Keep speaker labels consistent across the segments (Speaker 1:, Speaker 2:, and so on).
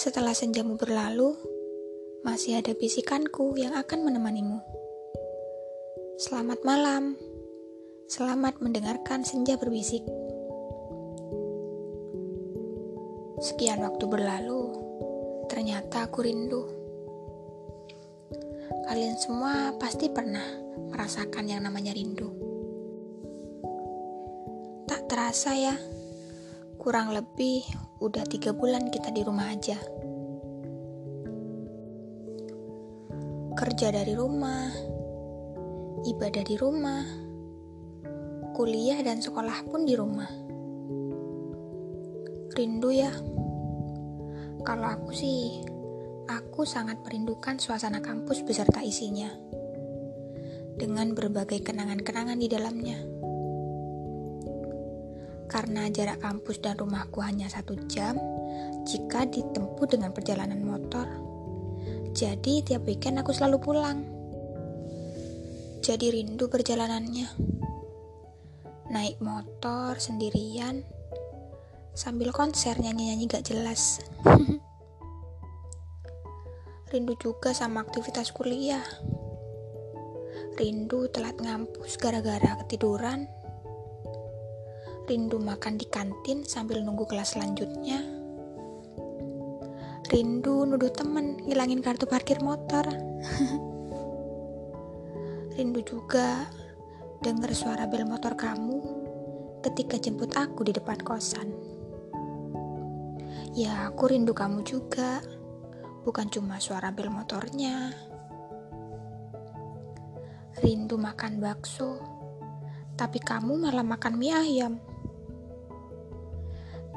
Speaker 1: Setelah senjamu berlalu, masih ada bisikanku yang akan menemanimu. Selamat malam, selamat mendengarkan senja berbisik. Sekian waktu berlalu, ternyata aku rindu. Kalian semua pasti pernah merasakan yang namanya rindu. Tak terasa ya, kurang lebih udah tiga bulan kita di rumah aja. Kerja dari rumah, ibadah di rumah, kuliah dan sekolah pun di rumah. Rindu ya. Kalau aku sih, aku sangat merindukan suasana kampus beserta isinya. Dengan berbagai kenangan-kenangan di dalamnya. Karena jarak kampus dan rumahku hanya satu jam, jika ditempuh dengan perjalanan motor. Jadi tiap weekend aku selalu pulang. Jadi rindu perjalanannya. Naik motor sendirian, sambil konser nyanyi-nyanyi gak jelas. Rindu juga sama aktivitas kuliah. Rindu telat ngampus gara-gara ketiduran. Rindu makan di kantin sambil nunggu kelas selanjutnya. Rindu nuduh temen ngilangin kartu parkir motor. Rindu juga dengar suara bel motor kamu ketika jemput aku di depan kosan. Ya, aku rindu kamu juga. Bukan cuma suara bel motornya. Rindu makan bakso, tapi kamu malah makan mie ayam.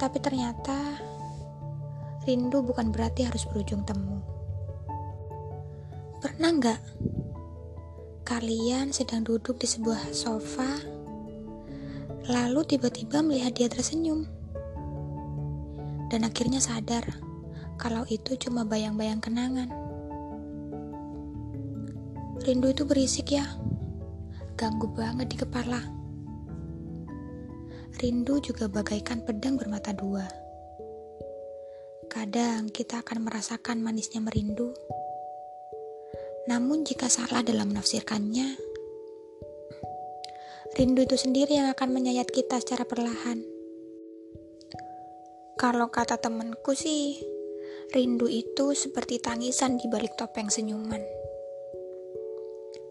Speaker 1: Tapi ternyata rindu bukan berarti harus berujung temu. Pernah nggak kalian sedang duduk di sebuah sofa, lalu tiba-tiba melihat dia tersenyum? dan akhirnya sadar kalau itu cuma bayang-bayang kenangan. Rindu itu berisik ya, ganggu banget di kepala. Rindu juga bagaikan pedang bermata dua. Kadang kita akan merasakan manisnya merindu, namun jika salah dalam menafsirkannya, rindu itu sendiri yang akan menyayat kita secara perlahan. Kalau kata temenku sih, rindu itu seperti tangisan di balik topeng senyuman.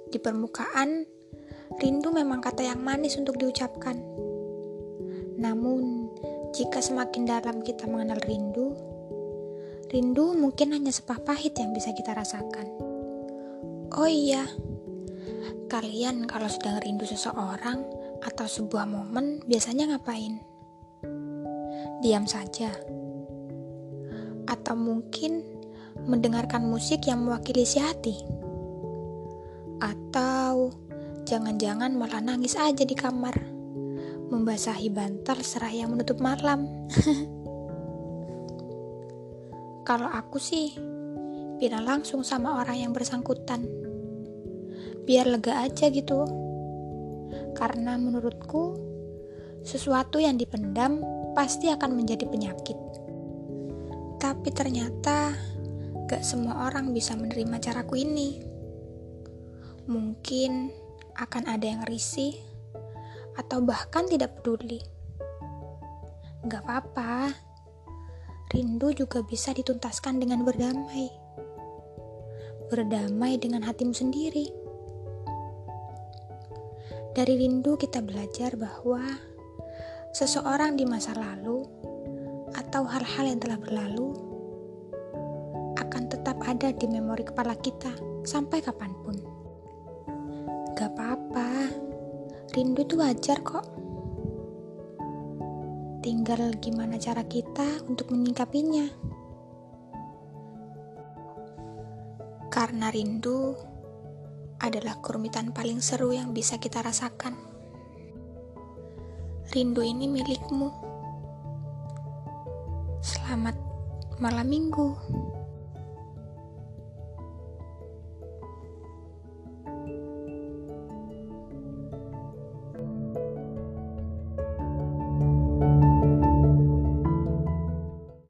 Speaker 1: Di permukaan, rindu memang kata yang manis untuk diucapkan. Namun, jika semakin dalam kita mengenal rindu, rindu mungkin hanya sepah pahit yang bisa kita rasakan. Oh iya, kalian kalau sedang rindu seseorang atau sebuah momen biasanya ngapain? diam saja, atau mungkin mendengarkan musik yang mewakili si hati, atau jangan-jangan malah nangis aja di kamar, membasahi bantal serah yang menutup malam. Kalau aku sih, bilang langsung sama orang yang bersangkutan, biar lega aja gitu. Karena menurutku, sesuatu yang dipendam pasti akan menjadi penyakit. Tapi ternyata gak semua orang bisa menerima caraku ini. Mungkin akan ada yang risih atau bahkan tidak peduli. Gak apa-apa, rindu juga bisa dituntaskan dengan berdamai. Berdamai dengan hatimu sendiri. Dari rindu kita belajar bahwa seseorang di masa lalu atau hal-hal yang telah berlalu akan tetap ada di memori kepala kita sampai kapan pun. Gak apa-apa, rindu itu wajar kok. Tinggal gimana cara kita untuk menyingkapinya. Karena rindu adalah kerumitan paling seru yang bisa kita rasakan. Rindu ini milikmu. Selamat malam minggu.